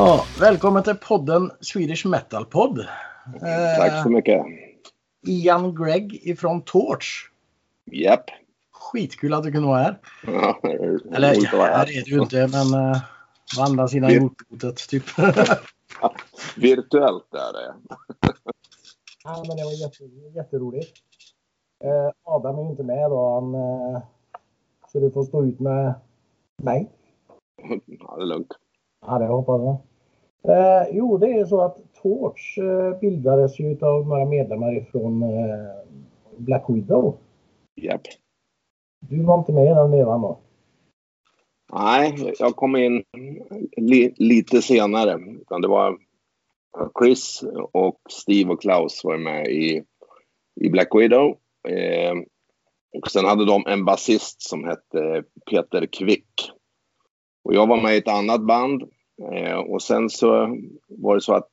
Ja, välkommen till podden Swedish Metal Podd. Tack så mycket. Ian Gregg ifrån Torch. Japp. Skitkul att du kunde vara här. Ja, det är Eller här är du ju inte, men uh, å andra sidan jordklotet typ. Virtuellt är det. Ja, men det var jätte, jätteroligt. Eh, Adam är ju inte med då. Han, eh, så du får stå ut med mig. Ja, det är lugnt. Ja, det hoppas jag. Eh, jo, det är så att Torch eh, bildades ju av några medlemmar ifrån eh, Black Widow. Japp. Du var inte med i den vevan då? Nej, jag kom in li, lite senare. Utan det var Chris och Steve och Klaus var med i, i Black Widow. Eh, och sen hade de en basist som hette Peter Kvick. Och jag var med i ett annat band. Eh, och sen så var det så att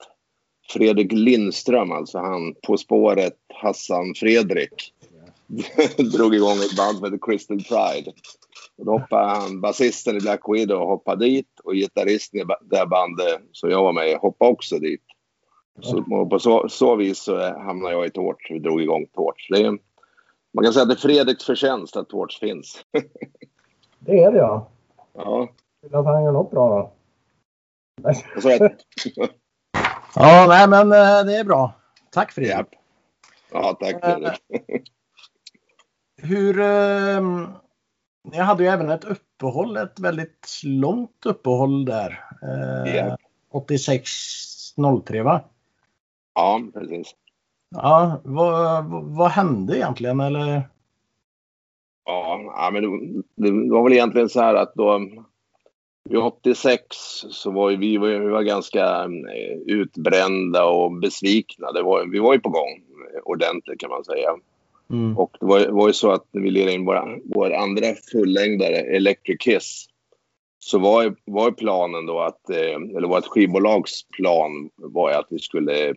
Fredrik Lindström, alltså han På spåret Hassan Fredrik, drog igång ett band som heter Crystal Pride. Och då hoppade han, basisten i Black Widow hoppade dit och gitarristen i det bandet som jag var med i hoppade också dit. Så på så, så vis så hamnade jag i Torch. Vi drog igång Torch. Det är, man kan säga att det är Fredriks förtjänst att Torch finns. Det är det ja. ja, Vill att han gör något bra då? Och så är Ja, nej men eh, det är bra. Tack för. Japp. Ja, tack Fredrik. Hur... Eh, jag hade ju även ett uppehåll, ett väldigt långt uppehåll där. Eh, Ja. 86-03 va? Ja, precis. Ja, vad, vad, hände egentligen eller? Ja, ja men det, det var väl egentligen så här att då vid 86 så var ju vi, vi var ganska eh, utbrända och besvikna. Det var, vi var ju på gång ordentligt kan man säga. Mm. Och det var, var ju så att när vi lirade in våra, vår andra fullängdare Electric Kiss så var, var planen då att, eh, eller vårt skivbolags plan var att vi skulle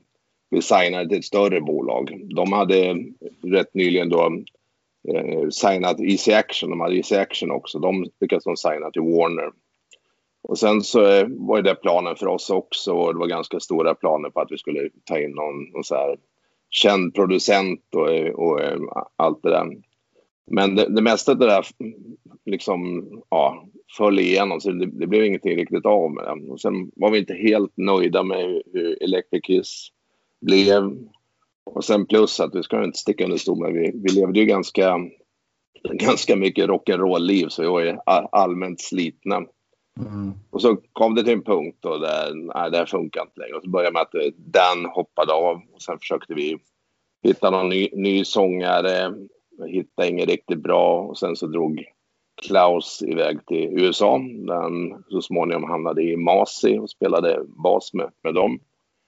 bli signade till ett större bolag. De hade rätt nyligen då eh, signat Easy Action. De hade Easy Action också. De lyckades de signa till Warner. Och sen så eh, var det planen för oss också och det var ganska stora planer på att vi skulle ta in någon, någon så här känd producent och, och eh, allt det där. Men det, det mesta av det där liksom, ja, föll igenom så det, det blev ingenting riktigt av med det. Och sen var vi inte helt nöjda med hur- Electric Kiss blev. Och sen plus att vi ska inte sticka under stol med, vi, vi levde ju ganska, ganska mycket rock'n'roll-liv så vi var ju allmänt slitna. Mm. Och så kom det till en punkt då där nej, det här funkar inte längre. Och så började med att eh, Dan hoppade av och sen försökte vi hitta någon ny, ny sångare. Hittade inget riktigt bra och sen så drog Klaus iväg till USA där han så småningom hamnade i Masi och spelade bas med, med dem.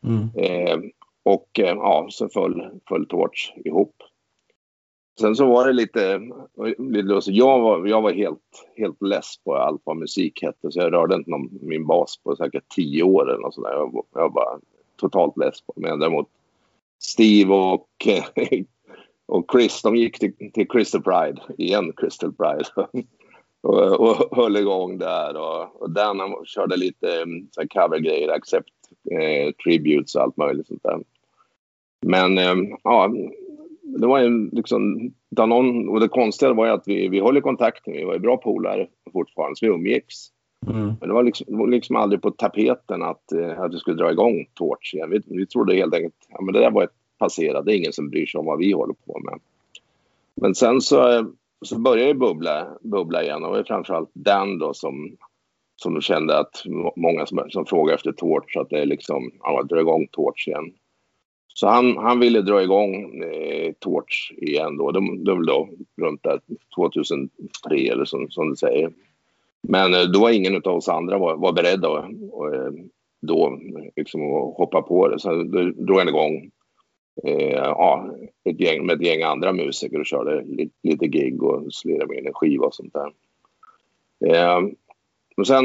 Mm. Eh, och eh, ja, så föll, föll Torch ihop. Sen så var det lite, lite. Alltså jag var, jag var helt, helt less på allt vad musik hette så jag rörde inte någon, min bas på säkert tio år eller något sånt där. Jag, var- jag var bara totalt less på det. Men däremot Steve och, och Chris, de gick till, till Crystal Pride, igen Crystal Pride. och, och höll igång där och, och Dan han körde lite um, så här covergrejer, accept eh, tributes och allt möjligt sånt där. Men eh, ja, det var ju liksom, någon, och det konstiga var ju att vi, vi höll i kontakten, vi var ju bra polare fortfarande, så vi umgicks. Mm. Men det var liksom, det var liksom aldrig på tapeten att, eh, att vi skulle dra igång Torch igen. Vi, vi trodde helt enkelt ja, men det där var ett passerat, det är ingen som bryr sig om vad vi håller på med. Men sen så, eh, så började det bubbla, bubbla igen och det var framförallt Dan då som, som kände att må- många som, som frågade efter Torch, att det är liksom, ja, dra igång Torch igen. Så han, han ville dra igång eh, Torch igen då. Det, var väl då runt där 2003 eller som, som du säger. Men eh, då var ingen av oss andra var, var beredda att och, eh, då liksom att hoppa på det. Så då drog han igång eh, ja, ett gäng, med ett gäng andra musiker och körde lite, lite gig och slirade med en skiva och sånt där. Eh, och sen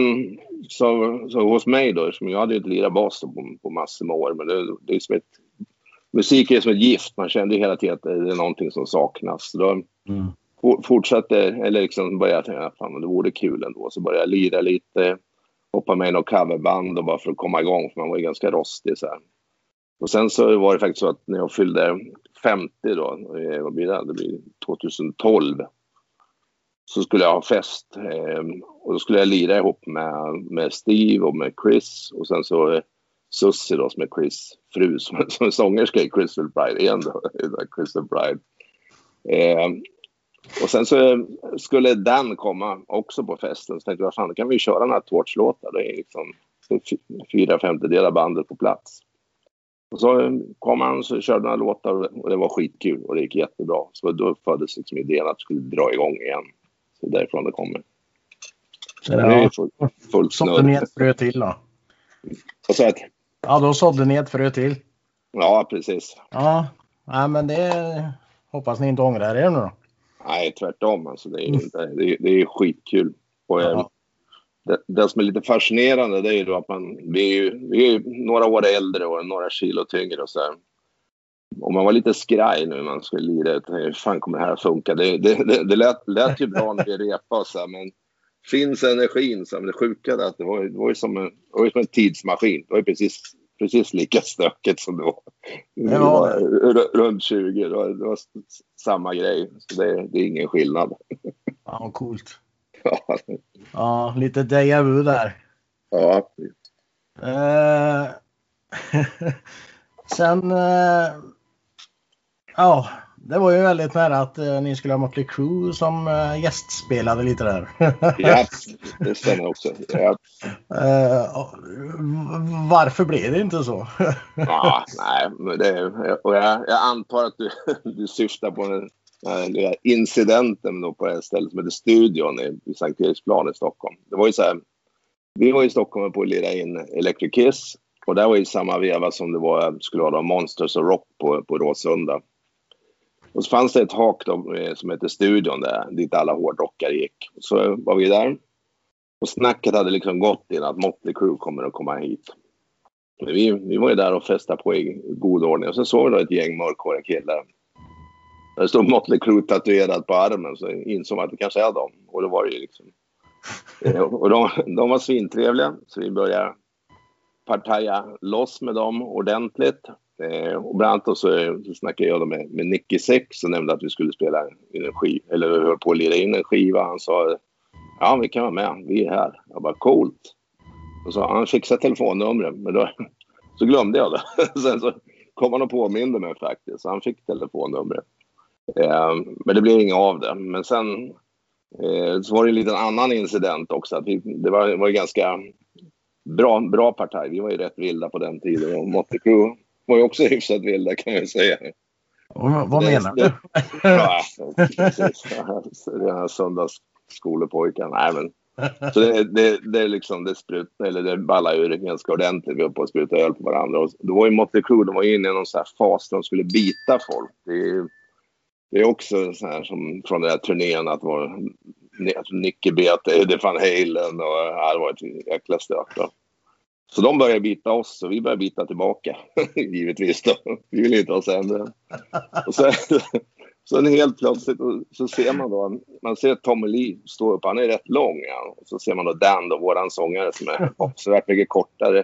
så, så hos mig då, som jag hade ju inte lirat bas på, på massor med år, men det, det är som ett, musik är som ett gift. Man kände hela tiden att det är någonting som saknas. Så Då, Mm. for- fortsatte, eller liksom började jag tänka, fan det vore kul ändå. Så började jag lira lite. hoppa med i något coverband och bara för att komma igång för man var ju ganska rostig så här. Och sen så var det faktiskt så att när jag fyllde 50 då, eh, vad blir det? Det blir 2012. Så skulle jag ha fest eh, och då skulle jag lira ihop med, med Steve och med Chris och sen så Susie då som är Chris fru som, som är sångerska i Crystal Bride igen då, Crystal Bride. Eh, och sen så skulle Dan komma också på festen så tänkte jag fan då kan vi köra några Torch-låtar. Det är liksom fyra femtedelar bandet på plats. Och så kom han och körde några låtar och det var skitkul och det gick jättebra. Så då föddes liksom idén att vi skulle dra igång igen. Så därifrån det kommer. Så det är full, fullt Sådde ni ett frö till då? Vad sa Ja, då sådde ni ett frö till. Ja, precis. Ja, Nej, men det hoppas ni inte ångrar er nu då. Nej, tvärtom. Alltså, det, är, mm. det, är, det är skitkul. Och, ja det, det som är lite fascinerande det är ju att man, vi är ju, vi är några år äldre och några kilo tyngre och så här. Om man var lite skraj nu när man skulle lira, hur fan kommer det här att funka? Det, det, det, det lät, lät ju bra när vi repade men finns energin, så men det sjuka är att det var, det var ju som en, det var som en tidsmaskin. Det var ju precis, precis lika stökigt som det var, ja. var runt 20. Det var, det var samma grej, så det, det är ingen skillnad. Ja, coolt ja, lite deja vu där. Ja. Eh, sen, eh, ja, det var ju väldigt nära att eh, ni skulle ha Motley Crue som eh, gästspelade lite där. ja, det stämmer också. Ja. Eh, varför blev det inte så? ja, nej, det, och jag, jag antar att du, du syftar på en äh, incidenten då på det här stället som heter Studion i, Sankt Eriksplan i Stockholm. Det var ju så här, vi var i Stockholm på att lira in Electric Kiss och det var i samma veva som det var, skulle vara Monsters och Rock på, på Råsunda. Och så fanns det ett hak då, eh, som hette Studion där, dit alla hårdrockare gick. Så var vi där. Och snacket hade liksom gått in att Motley Crue kommer att komma hit. Vi, vi var ju där och festade på i god ordning och sen såg vi då ett gäng mörkhåriga killar det stod Motley Crue tatuerat på armen så insåg man att det kanske är dem. Och då var det ju liksom. Eh, och de, de var svintrevliga så vi började partaja loss med dem ordentligt. Eh, och bland annat så, eh, så snackade jag med, med Nicky Sex och nämnde att vi skulle spela in en skiva, eller vi höll på att lira in en skiva. Han sa ja vi kan vara med, vi är här. Jag bara coolt. Och så han fixade telefonnumret men då så glömde jag det. Sen så kom han och påminde mig faktiskt, så han fick telefonnumret. Eh, men det blev inget av det. Men sen eh, så var det en liten annan incident också. Att vi, det var, var ganska bra, bra partaj. Vi var ju rätt vilda på den tiden och Motley Crue var ju också hyfsat vilda kan jag säga. vad det, menar du? ja, precis. Den här söndagsskolepojken. Nej, men, så det, det, det, är liksom, det sprut, eller det ballar ur ganska ordentligt. Vi höll på att spruta öl på varandra. Och då var ju Motley Crue, de var inne i någon så här fas där de skulle bita folk. Det är, det är också så här som från den här turnén att var Nicky bet Eddie van Halen och ja, det var ett jäkla stök. Då. Så de började bita oss och vi började bita tillbaka. Givetvis då. Vi vill inte ha sämre. Och sen, sen helt plötsligt så ser man då, man ser Tommy Lee stå upp, han är rätt lång. Ja. Och så ser man då Dan då, våran sångare som är avsevärt mycket kortare.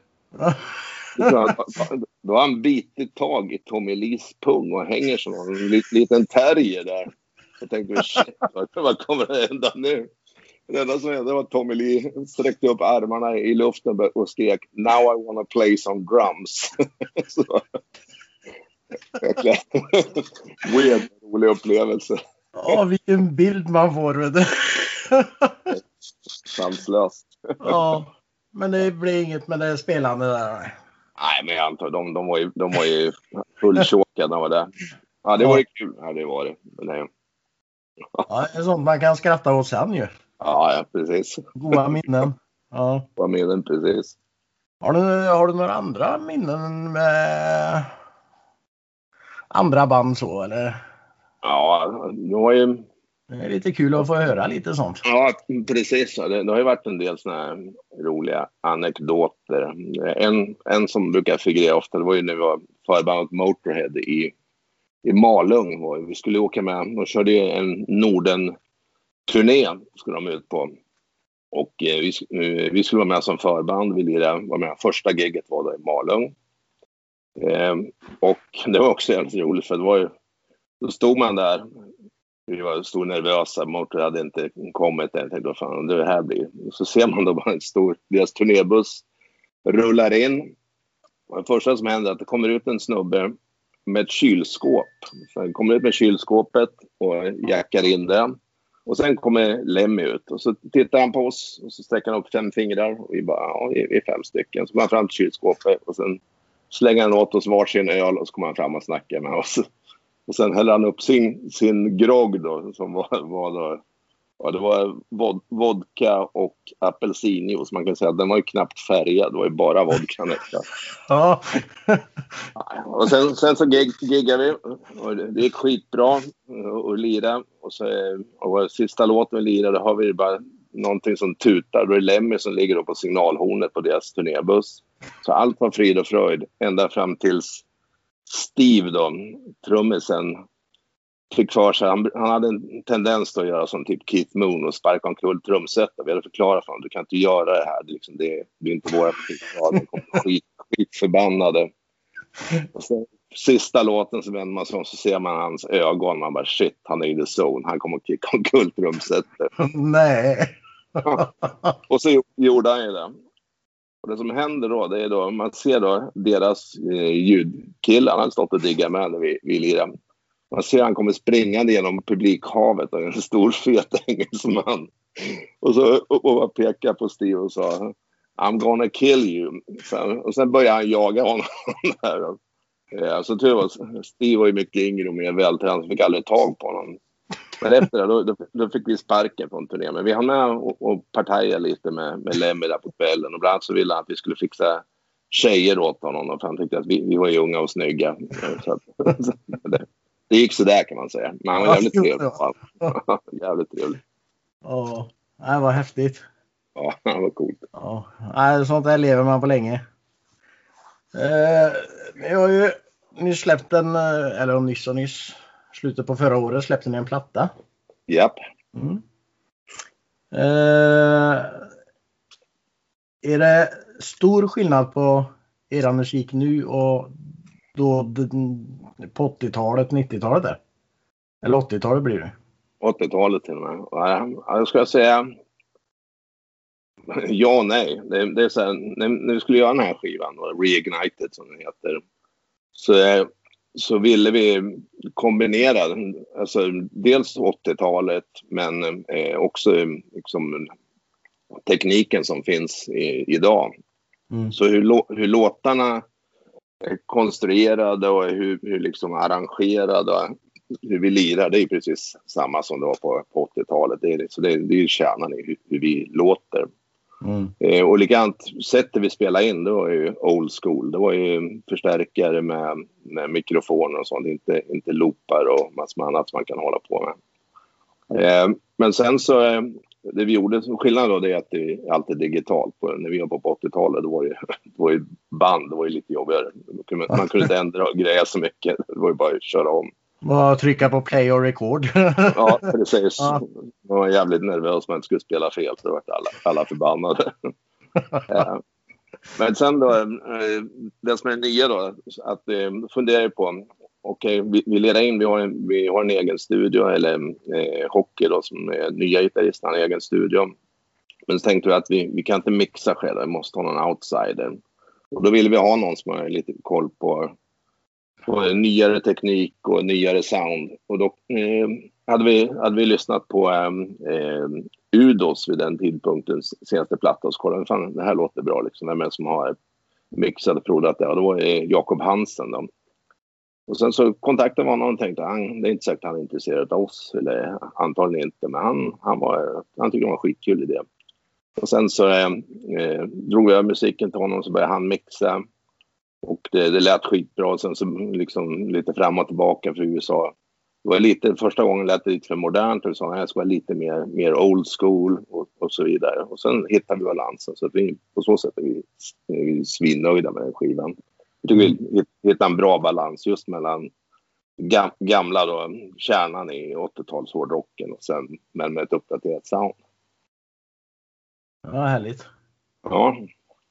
Då har han bitit tag i Tommy Lees pung och hänger som en liten terrier där. Jag tänkte shit, vad kommer att hända nu? Det enda som hände var att Tommy Lee sträckte upp armarna i luften och skrek “Now I wanna play some drums”. Så, weird, rolig upplevelse. Ja, vilken bild man får. Sanslöst. Ja, men det blir inget med det spelande där. Nej, men jag antar de, de var ju, de var ju fulltjåkade när de var där. Ja, det var ju kul. Ja, det var det. Det... Ja, det är sånt man kan skratta åt sen ju. Ja, ja, precis. Goda minnen. Ja. Goda minnen, precis. Har du, har du några andra minnen med andra band så eller? Ja, det var ju det är lite kul att få höra lite sånt. Ja, precis. Det, det har ju varit en del såna här roliga anekdoter. En, en som brukar figurera ofta, det var ju när vi var förbandet Motorhead i, i Malung. Vi skulle åka med, de körde en Turné skulle de ut på. Och eh, vi, eh, vi skulle vara med som förband. Vi lirade, var med. Första giget var då i Malung. Eh, och det var också jävligt roligt för det var ju, då stod man där. Vi var stod nervösa, motor hade inte kommit. Jag tänkte, vad fan det här blir. Och så ser man då bara en stor, deras turnébuss rullar in. Och det första som händer är att det kommer ut en snubbe med ett kylskåp. Så han kommer ut med kylskåpet och jackar in det. Och sen kommer Lemmy ut och så tittar han på oss och så sträcker han upp fem fingrar och vi bara, ja, vi är fem stycken. Så går han fram till kylskåpet och sen slänger han åt oss varsin öl och så kommer han fram och snackar med oss. Och sen häller han upp sin, sin grogg då som var, var då Ja, det var vod vodka och apelsinjuice. Man kan säga att den var ju knappt färgad. Det var ju bara vodka nästan. Ja. och sen, sen så gig, giggade vi. Och det gick skitbra att lira. Och, så, och sista låten vi lirade har vi bara någonting som tutar. Då är det Lemmy som ligger då på signalhornet på deras turnébuss. Så allt var frid och fröjd ända fram tills Steve då, trummisen, fick för sig, han, han, hade en tendens att göra som typ Keith Moon och sparka omkull trumsetet. Vi hade förklarat för honom, du kan inte göra det här, det, liksom, det, det är inte våra förslag, skit, skitförbannade. Och sen, sista låten så vänder man sig om så ser man hans ögon, man bara shit, han är i the zone, han kommer att kicka omkull trumsetet. Nej. och så gjorde han ju det. Och det som händer då, det är då, man ser då deras eh, ljudkillar, han har stått och diggat med när vi, vi lirade. Man ser han kommer springande genom publikhavet och en stor fet engelsman. Och så och, pekar på Steve och sa I'm gonna kill you. Sen, och sen börjar han jaga honom. Där. Ja, så tur var Steve var ju mycket yngre och mer vältränad så fick aldrig tag på honom. Men efter det då, då, då fick vi sparken från turnén. Men vi hann med och, och partaja lite med, med Lemmy där på kvällen. Och bland annat så ville han att vi skulle fixa tjejer åt honom. För han tyckte att vi, vi var ju unga och snygga. Så att, det, det gick sådär kan man säga. Men han var jävligt trevlig. Jävligt trevlig. Ja, det var häftigt. Ja, han var coolt. Ja, sånt där lever man på länge. Eh, vi har ju nyss släppt en, eh, eller nyss och nyss, slutet på förra året släppte ni en platta. Japp. Mm. Eh, är det stor skillnad på era musik nu och då på 80-talet, 90-talet där? Eller 80-talet blir det. 80-talet till och med. Jag skulle säga ja och nej. Det, det är så här, när, när vi skulle göra den här skivan, Reignited som den heter, så, så ville vi kombinera alltså, dels 80-talet men eh, också liksom, tekniken som finns i, idag. Mm. Så hur, hur låtarna konstruerade och hur, hur liksom arrangerade och hur vi lirar, det är precis samma som det var på, på 80-talet. Det är, så det, det är kärnan i hur, hur vi låter. Mm. Eh, och likadant, sättet vi spelade in, det var ju old school. Det var ju förstärkare med, med mikrofoner och sånt, inte, inte loopar och massor med annat som man kan hålla på med. Eh, men sen så, eh, det vi gjorde, skillnaden då det är att det är alltid digitalt. När vi var på 80-talet då var det, då var det band, det var ju lite jobbigare. Man kunde inte ändra greja så mycket, det var ju bara att köra om. Bara trycka på play och record. ja, precis. Ja. Man var jävligt nervös man inte skulle spela fel, för då var alla, alla förbannade. Men sen då, eh, det som är nya då, att eh, fundera på okej, okay, vi, vi leder in, vi har, en, vi har en egen studio, eller eh, Hockey då som är nya gitarristen, har en egen studio. Men så tänkte vi att vi, vi kan inte mixa själva, vi måste ha någon outsider. Och då ville vi ha någon som har lite koll på, på nyare teknik och nyare sound. Och då eh, hade, vi, hade vi lyssnat på eh, eh Udos vid den tidpunkten, senaste platta, och så kollade Fan, det här låter bra liksom. Vem är det som har mixat och prodat det? Och då var det Jakob Hansen då och sen så kontaktade vi honom och tänkte han, det är inte säkert han är intresserad av oss, eller antagligen inte, men han, han, var, han tyckte det var en skitkul idé. Och sen så eh, eh, drog jag musiken till honom så började han mixa. Och det, det lät skitbra. Och sen så liksom lite fram och tillbaka för USA. Det var lite, första gången lät det lite för modernt och sa jag ska vara lite mer, mer old school och, och så vidare. Och sen hittade vi balansen. Så att vi, på så sätt är vi, är vi svinnöjda med den skivan. Jag tycker vi hittar en bra balans just mellan gamla då, kärnan i 80-tals hårdrocken och sen men med ett uppdaterat sound. Ja, härligt. Ja,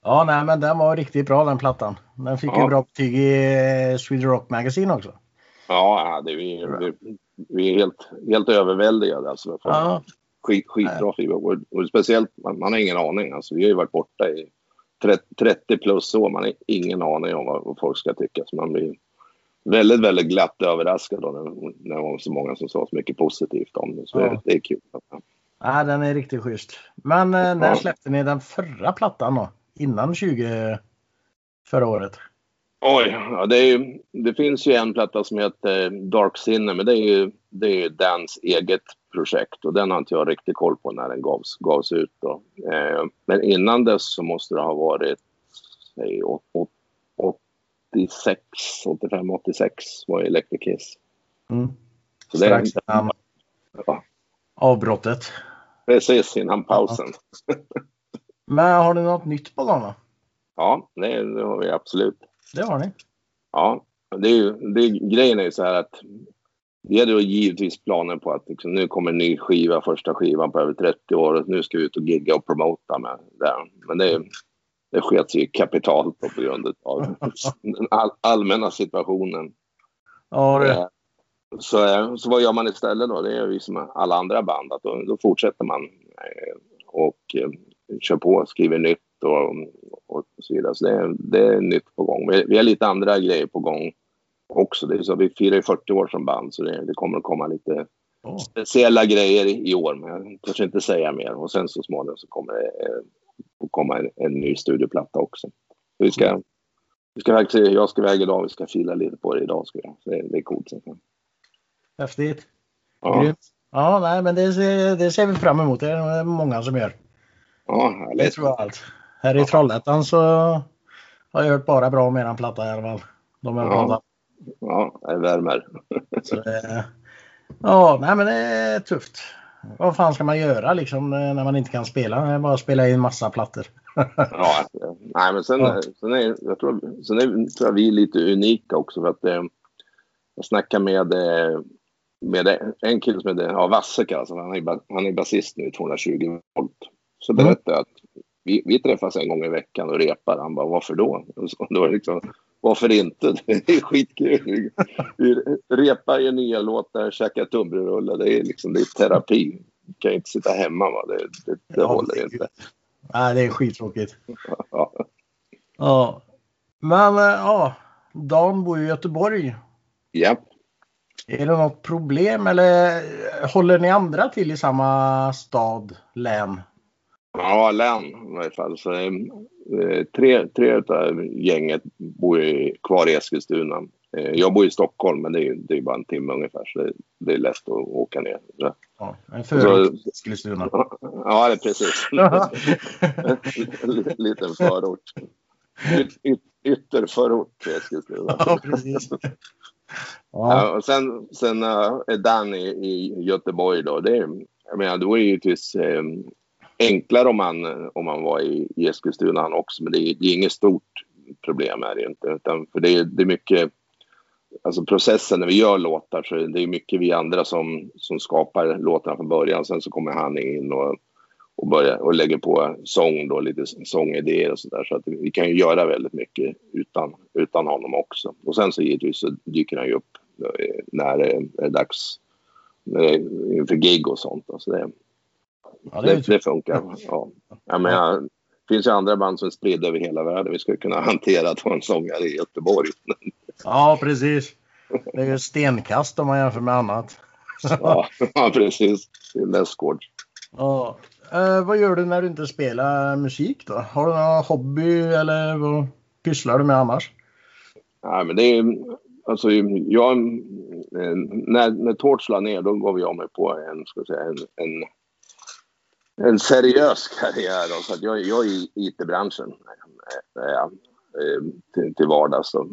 Ja, nej, men den var riktigt bra den plattan. Den fick ju Ja. bra betyg i eh, Sweden Rock Magazine också. ja det, vi, vi, vi är helt, helt överväldigade. Alltså, Ja, Skit, skitbra skiva. Och, och speciellt, man, man har ingen aning. Alltså, vi har ju varit borta i 30, 30 plus år. Man har ingen aning om vad, folk ska tycka. Så man blir väldigt, väldigt glatt överraskad då när, när det var så många som sa så mycket positivt om det. Så Ja. det, är kul. nej, den är riktigt schysst. Men eh, när Ja. släppte ni den förra plattan då? Innan 20 förra året? Oj, ja, det, ju, det finns ju en platta som heter Dark Sinne, men det är ju, det är ju Dans eget projekt och den har inte jag riktigt koll på när den gavs, gavs ut. Då. Eh, men innan dess så måste det ha varit säg, å- å- 86, 85, 86 var Electric Kiss. Mm. Så det är Strax innan Ja. avbrottet. precis innan pausen. Men har ni något nytt på gång? Ja, det, det har vi absolut. Det har ni. Ja, det är ju, det är, grejen är ju så här att vi hade ju givetvis planer på att liksom, nu kommer en ny skiva, första skivan på över 30 år och nu ska vi ut och gigga och promota med den. Men det, det sket ju kapitalt på grund av den all, allmänna situationen. Ja, det. Eh, Så, eh, så vad gör man istället då? Det är vi som alla andra band. Att då, då fortsätter man eh, och kör på, skriver nytt och, och så vidare. Så det, är- det är nytt på gång. Vi, vi har lite andra grejer på gång också. Det är så, vi firar ju 40 år som band så det, det kommer att komma lite Åh. speciella grejer i, i år. Men jag törs inte säga mer. Och sen så småningom så kommer det eh, att komma en, en ny studioplatta också. Så vi ska, vi ska faktiskt, jag ska iväg idag. Vi ska fila lite på det idag. Ska jag. Så det, det är coolt. Häftigt. Ja. Grymt. Ja, nej, men det ser, det ser vi fram emot. Det är många som gör. Ja, Det tror jag allt. Här i Trollhättan så har jag hört bara bra om eran platta i alla fall. De har Ja. Ja, det värmer. Det, ja, nej men det är tufft. Vad fan ska man göra liksom när man inte kan spela? Det är bara att spela in massa plattor. Ja, nej, men sen, Ja. sen, är, jag tror, sen är, tror jag vi är lite unika också. För att, eh, jag snackade med, eh, med en kille som heter ja, Vassek. Alltså, han, är, han är basist nu i 220 volt. Så Mm. berättade jag att vi, vi träffas en gång i veckan och repar. Han bara, varför då? Och så, då liksom, varför inte? Det är skitkul. Vi repar ju nya låtar, käkar tunnbrödsrullar. Det är liksom det är terapi. Du kan ju inte sitta hemma. Va? Det, det, det Ja, håller det- inte. Nej, det är skittråkigt. Ja. Ja. Men eh, ja, Dan bor i Göteborg. Japp. Är det något problem eller håller ni andra till i samma stad, län? Ja, län i varje fall. Så, eh, tre tre av gänget bor ju kvar i Eskilstuna. Eh, jag bor i Stockholm, men det är, ju- det är bara en timme ungefär, så det, det är lätt att åka ner. Så, Ja, en förort till Eskilstuna. ja, det precis. En liten förort. Yt, yt, ytterförort till Eskilstuna. ja, precis. Ja, Ja, och sen, sen eh, är Dan i, i Göteborg då. Det, jag menar, det var ju givetvis eh, enklare om man, om man var i, i Eskilstuna han också. Men det är, det är inget stort problem är det inte. Utan, för det är, det är mycket, alltså processen när vi gör låtar så det är mycket vi andra som, som skapar låtarna från början. Sen så kommer han in och, och, börjar, och lägger på sång då, lite sångidéer och sådär. Så att vi kan ju göra väldigt mycket utan, utan honom också. Och sen så givetvis så dyker han ju upp eh, när det är dags eh, inför gig och sånt. Alltså det, ja, det det, det funkar. Ja. Jag menar, det finns ju andra band som är spridda över hela världen. Vi skulle kunna hantera att ha en sångare i Göteborg. Ja, precis. Det är ju stenkast om man jämför med annat. Ja, ja precis. Det är nästgårds. Ja. Eh, vad gör du när du inte spelar musik då? Har du någon hobby eller vad pysslar du med annars? Ja, men det är, alltså, jag, när, när Torch la ner då gav jag mig på en, ska säga, en, en, en seriös karriär. Då, så att jag, jag är i IT-branschen äh, till, till vardags. Så,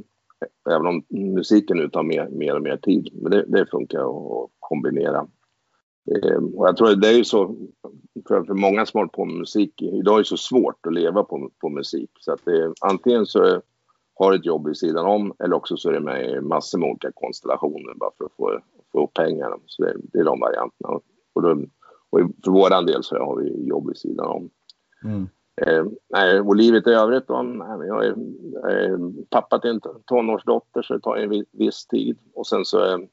även om musiken nu tar mer, mer och mer tid. Men det, det funkar att kombinera. Eh, och jag tror det är ju så för, för många som håller på med musik. Idag är det så svårt att leva på, på musik. Så att det, antingen så är, har ett jobb vid sidan om eller också så är det med i massor med olika konstellationer bara för att få, få upp pengarna. Så det, det är de varianterna. Och, då, och för vår del så har vi jobb vid sidan om. Mm. Eh, nej, och livet i övrigt då, nej, jag är, jag är pappa till en tonårsdotter så det tar en viss tid. Och sen så är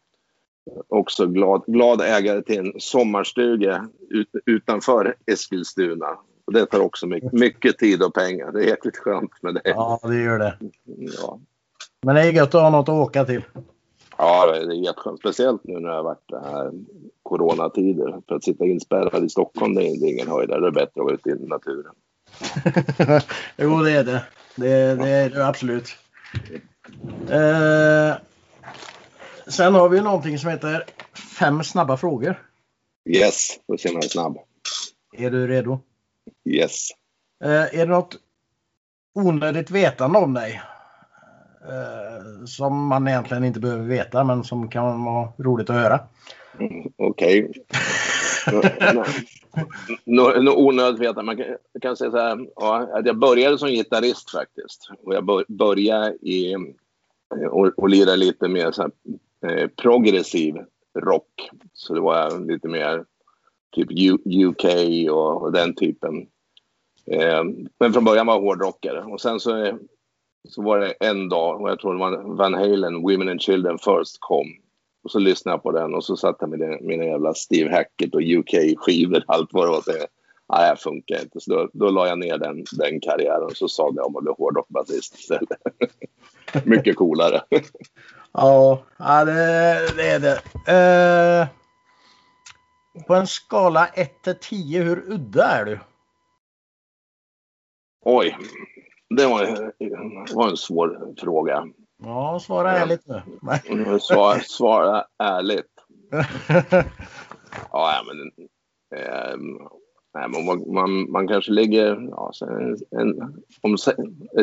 också glad, glad ägare till en sommarstuga ut, utanför Eskilstuna. Och det tar också mycket, mycket tid och pengar. Det är jäkligt skönt med det. Ja, det gör det. Ja. Men det är gött att ha något att åka till. Ja, det är jätteskönt. Speciellt nu när det har varit det här coronatider. För att sitta inspärrad i Stockholm, det är, ingen höjdare. Det är bättre att vara ute i naturen. jo, det är det. Det, det är det absolut. Eh, sen har vi någonting som heter fem snabba frågor. Yes, får se om jag är snabb. Är du redo? Yes. Eh, är det något onödigt vetande om dig? Eh, som man egentligen inte behöver veta men som kan vara roligt att höra. Mm, Okej. Något onödigt veta. Man kan, jag kan säga så här, ja, att jag började som gitarrist faktiskt. Och jag bör, började i och, och lirade lite mer så här, eh, progressiv rock. Så det var lite mer typ U, UK och, och den typen. Eh, men från början var jag hårdrockare. Och sen så, så var det en dag, och jag tror det var Van Halen, Women and Children First kom. Och så lyssnade jag på den och så satt jag med mina jävla Steve Hackett och UK-skivor, allt vad det var. Nej, det här funkar inte. Så då, då la jag ner den, den karriären och så sa jag om att bli hårdrockbasist istället. Mycket coolare. Ja, det, det är det. Eh, på en skala 1 till 10, hur udda är du? Oj, det var, var en svår fråga. Ja, svara ärligt nu. Nej. Svara, svara ärligt. Ja, men, nej, men man, man, man kanske ligger... Ja, en, en, om se-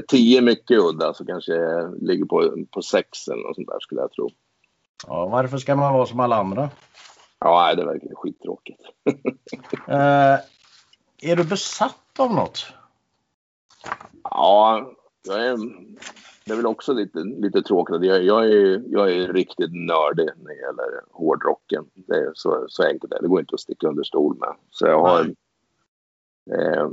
tio mycket udda så kanske jag ligger på, på sex eller något sånt där skulle jag tro. Ja, varför ska man vara som alla andra? Ja, nej, det verkar skittråkigt. Eh, är du besatt av något? Ja, jag är, det är väl också lite, lite tråkigt. Jag, jag, är, jag är riktigt nördig när det gäller hårdrocken. Det är så, så enkelt det. Det går inte att sticka under stol med. Så jag har... Eh,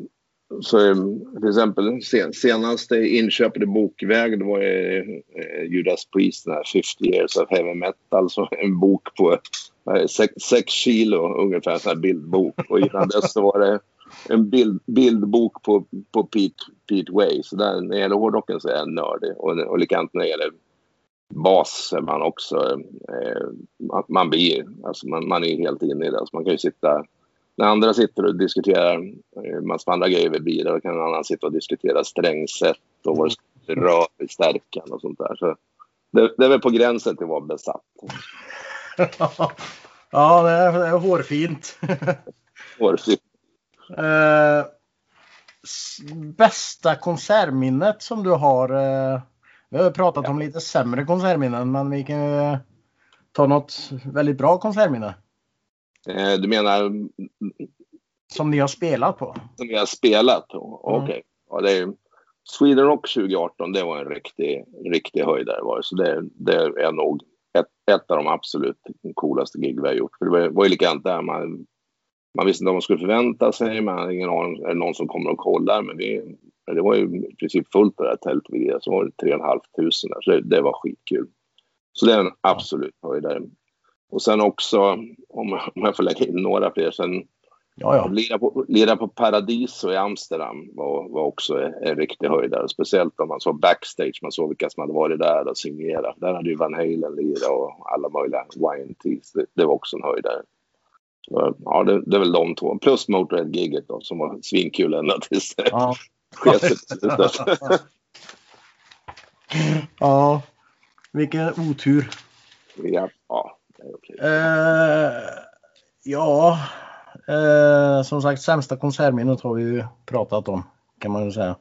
så eh, till exempel sen, senaste inköpet i bokväg det var eh, eh, Judas Priest, den här 50 years of heavy metal. Så en bok på eh, sex, sex kilo ungefär, en sån här bildbok. Och innan dess så var det en bild, bildbok på, på Pete, Pete Way. Så där, när det gäller hårdrocken så är jag nördig. Och, och likadant när det gäller bas är man också... Eh, man, man blir... Alltså man, man är helt inne i det. Alltså man kan ju sitta... När andra sitter och diskuterar eh, massa andra grejer vid bilar då kan en annan sitta och diskutera strängsätt och vad det ska röra i stärkan och sånt där. Så det, det är väl på gränsen till att vara besatt. ja, det är, det är hårfint. Hårfritt. Eh, bästa konsertminnet som du har? Eh, vi har pratat om lite sämre konsertminnen, men vi kan ju ta något väldigt bra konsertminne Eh, du menar som ni har spelat på. som vi har spelat? Okej. Mm. Ja, det är, Sweden Rock 2018, det var en riktig, riktig höjdare. Var det. Så det, det är nog ett, ett av de absolut coolaste gig vi har gjort. För det var, var ju likadant där. Man, man visste inte vad man skulle förvänta sig. Man hade ingen aning. Är det någon som kommer och kollar? Men vi, det var ju i princip fullt på det här tältet vi. Så var det 3 500 där. Så det, det var skitkul. Så det är en absolut höjdare. Och sen också, om, om jag får lägga in några fler, sen Ja, ja. lira på, lira på Paradiso i Amsterdam var, var också en, en riktig höjdare. Speciellt om man såg backstage, man såg vilka som hade varit där och signerat. Där hade ju Van Halen lirat och alla möjliga YNTs. Det, det var också en höjdare. Ja, det, det är väl de två. Plus Motörhead-giget som var svinkul ända tills det Ja. ja. Vilken otur. ja, ja. Eh, ja, eh, som sagt sämsta konsertminnet har vi ju pratat om kan man ju säga.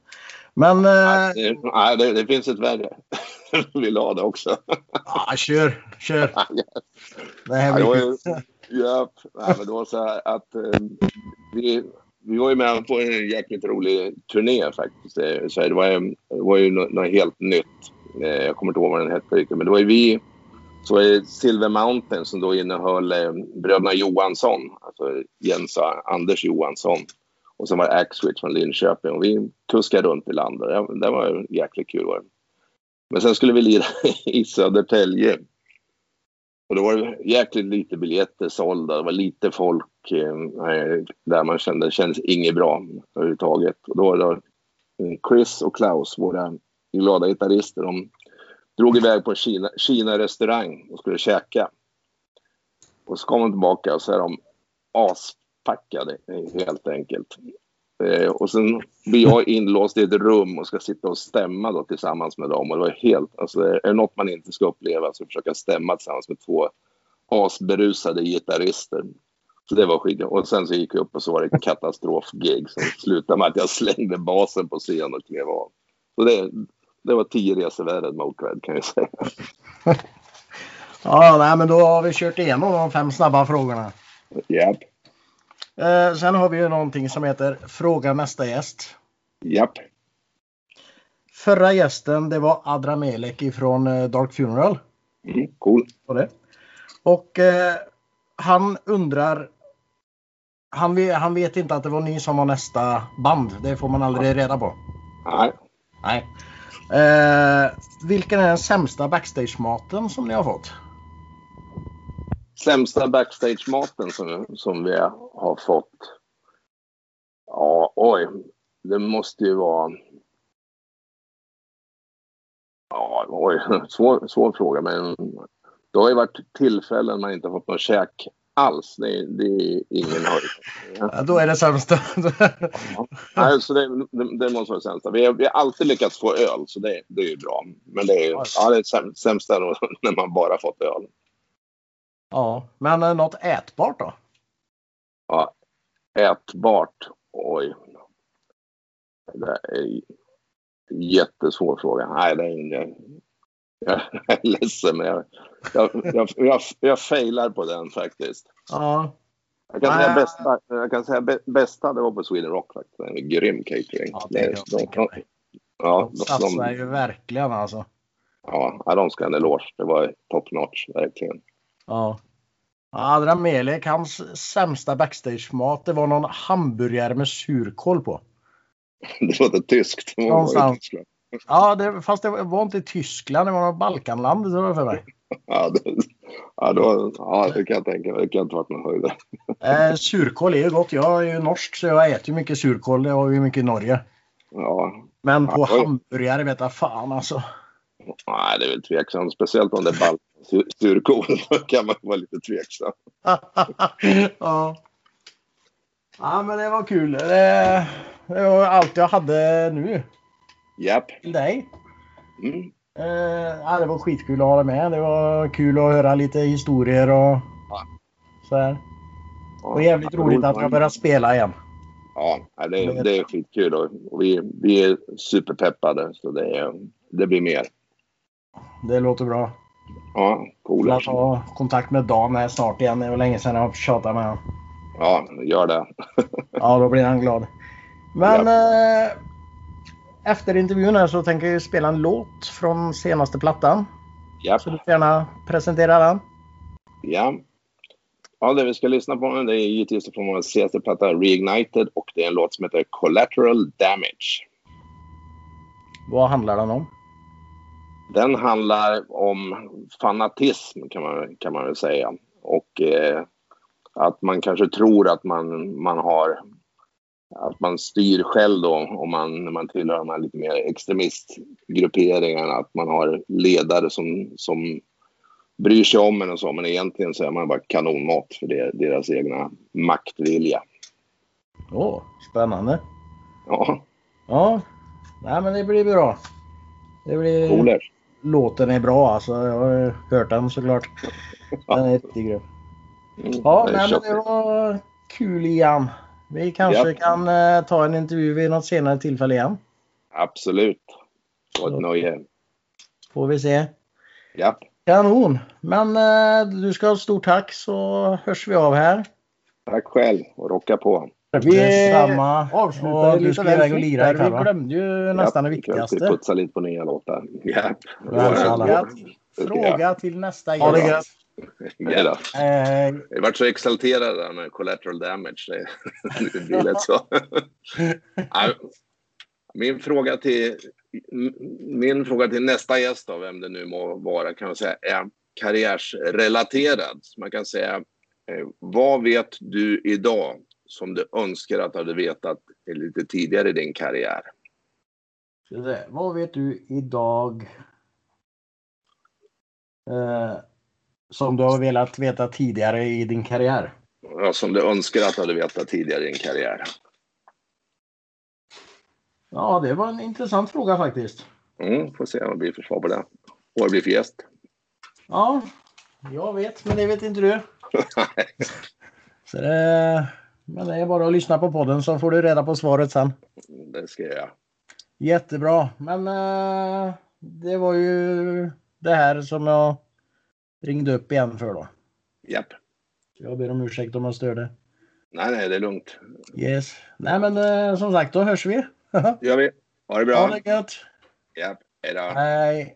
Men eh, Det, nej, det, det finns ett värre. Vill ha det också. ja, kör, kör. Det här blir ja, men det var så här att eh, vi, vi var ju med på en jäkligt rolig turné faktiskt. Eh, så det var, ju- det var ju något, helt nytt. Eh, jag kommer inte ihåg vad den hette riktigt, men det var ju vi så var det Silver Mountain som då innehöll eh, bröderna Johansson, alltså Jens och Anders Johansson. Och sen var det Axwitch från Linköping och vi kuskade runt i landet. Det, det var jäkligt kul. Var det. Men sen skulle vi lira i Södertälje. Och då var det jäkligt lite biljetter sålda. Det var lite folk eh, eh där man kände det kändes inget bra överhuvudtaget. Och då var det eh, Chris och Klaus, våra glada gitarrister, de drog iväg på en Kina, Kina-restaurang och skulle käka. Och så kom de tillbaka och så är de aspackade helt enkelt. Eh, och sen blir jag inlåst i ett rum och ska sitta och stämma då tillsammans med dem. Och det var helt, alltså är det något man inte ska uppleva så försöka stämma tillsammans med två asberusade gitarrister. Så det var skit. Och sen så gick jag upp och så var det katastrofgig som slutade med att jag slängde basen på scen och klev av. Så det, det var tio resor värre än Motörhead kan jag säga. ja, nej, men då har vi kört igenom de fem snabba frågorna. Japp. Eh, sen har vi ju någonting som heter Fråga nästa gäst. Japp. Förra gästen det var Adra Melek ifrån eh, Dark Funeral. Mm, cool. Och, det. och eh, han undrar han han vet inte att det var ni som var nästa band. Det får man aldrig reda på. Nej. Nej. Eh, vilken är den sämsta backstage-maten som ni har fått? Sämsta backstage-maten som, som vi har fått? Ja, oj. Det måste ju vara... Ja, oj. Svår, svår fråga, men det har ju varit tillfällen man inte fått någon käk alls. Det, det är ingen höjd. Ja, då är det sämsta. ja. Nej, så det, det, det, måste vara sämsta. Vi har, vi har alltid lyckats få öl, så det, det är ju bra. Men det är, ja, det är sämsta när man bara fått öl. Ja, men eh, något ätbart då? Ja, ätbart? Oj. Det är en jättesvår fråga. Nej, det är ingen... Jag är ledsen, men jag, jag, jag, jag, jag failar på den faktiskt. Ja. Jag kan, säga bästa, jag kan säga bästa, det var på Sweden Rock faktiskt. En grym catering. Ja, det är de, de, de, ja, de, satsar ju verkligen alltså. Ja, de ska ha en eloge. Det var top notch, verkligen. Ja. Adra Melek, hans sämsta backstage-mat, det var någon hamburgare med surkål på. Det låter tyskt. Någonstans. Ja, det, fast det var inte Tyskland, det var något Balkanland tror jag för mig. Ja, det, ja, då, ja, det kan jag tänka mig. Det kan inte varit någon höjd. Eh, surkål är ju gott. Jag är ju norsk så jag äter ju mycket surkål. Det har vi mycket i Norge. Ja. Men på ja, hamburgare vet jag fan alltså. Nej, det är väl tveksamt. Speciellt om det är surkål. Då kan man vara lite tveksam. ja. Ja, men det var kul. Det, det var allt jag hade nu. Japp. Till dig. Mm. Eh, ja, det var skitkul att ha dig med. Det var kul att höra lite historier och ja. så här. Och jävligt ja, roligt att jag börjat spela igen. Ja, det är, det är skitkul och vi, vi är superpeppade så det, är, det blir mer. Det låter bra. Ja, cool. Jag ta kontakt med Dan här snart igen. Det var länge sedan jag tjatade med honom. Ja, gör det. ja, då blir han glad. Men ja. eh, efter intervjun här så tänker jag spela en låt från senaste plattan. Ja. Så du får gärna presentera den. Ja. Ja, det vi ska lyssna på nu det är givetvis från vår senaste platta Reignited och det är en låt som heter Collateral Damage. Vad handlar den om? Den handlar om fanatism kan man, kan man väl säga. Och eh, att man kanske tror att man, man har att man styr själv då om man, när man tillhör de här lite mer extremistgrupperingarna. Att man har ledare som, som bryr sig om en och så. Men egentligen så är man bara kanonmat för det, deras egna maktvilja. Åh, oh, spännande. Ja. Ja, nej men det blir bra. Det blir... Coolers. Låten är bra alltså. Jag har hört den såklart. Den är jättegrym. Ja, nej, men det var kul igen. Vi kanske ja. kan uh, ta en intervju vid något senare tillfälle igen. Absolut. Ett nöje. Får vi se. Ja. Kanon. Men uh, du ska ha ett stort tack så hörs vi av här. Tack själv och rocka på. Vi samma. avslutar och du ska iväg och lira Vi glömde ju nästan det viktigaste. Vi putsa lite på nya låtar. Ja. Fråga, till, fråga till nästa gäst. Ja, då. Eh, Jag vart så exalterad där med collateral damage. Det, det blir lätt så. Min fråga till min fråga till nästa gäst, då, vem det nu må vara, kan säga är karriärsrelaterad. Man kan säga, eh, vad vet du idag som du önskar att du hade vetat lite tidigare i din karriär? se, vad vet du idag? Eh, som du har velat veta tidigare i din karriär? Ja, som du önskar att du hade vetat tidigare i din karriär. Ja, det var en intressant fråga faktiskt. Mm, får se vad det blir för svar på det. Vad det blir för gäst. Ja, jag vet, men det vet inte du. Så det, men det är bara att lyssna på podden så får du reda på svaret sen. det ska jag. Jättebra, men eh, det var ju det här som jag ringde upp igen för då. Japp. Jag ber om ursäkt om jag störde. Nej, nej, det är lugnt. Yes. Nej men eh, som sagt, då hörs vi. gör vi. Ha det Ha bra. det gött. Japp. Hej då. Hej.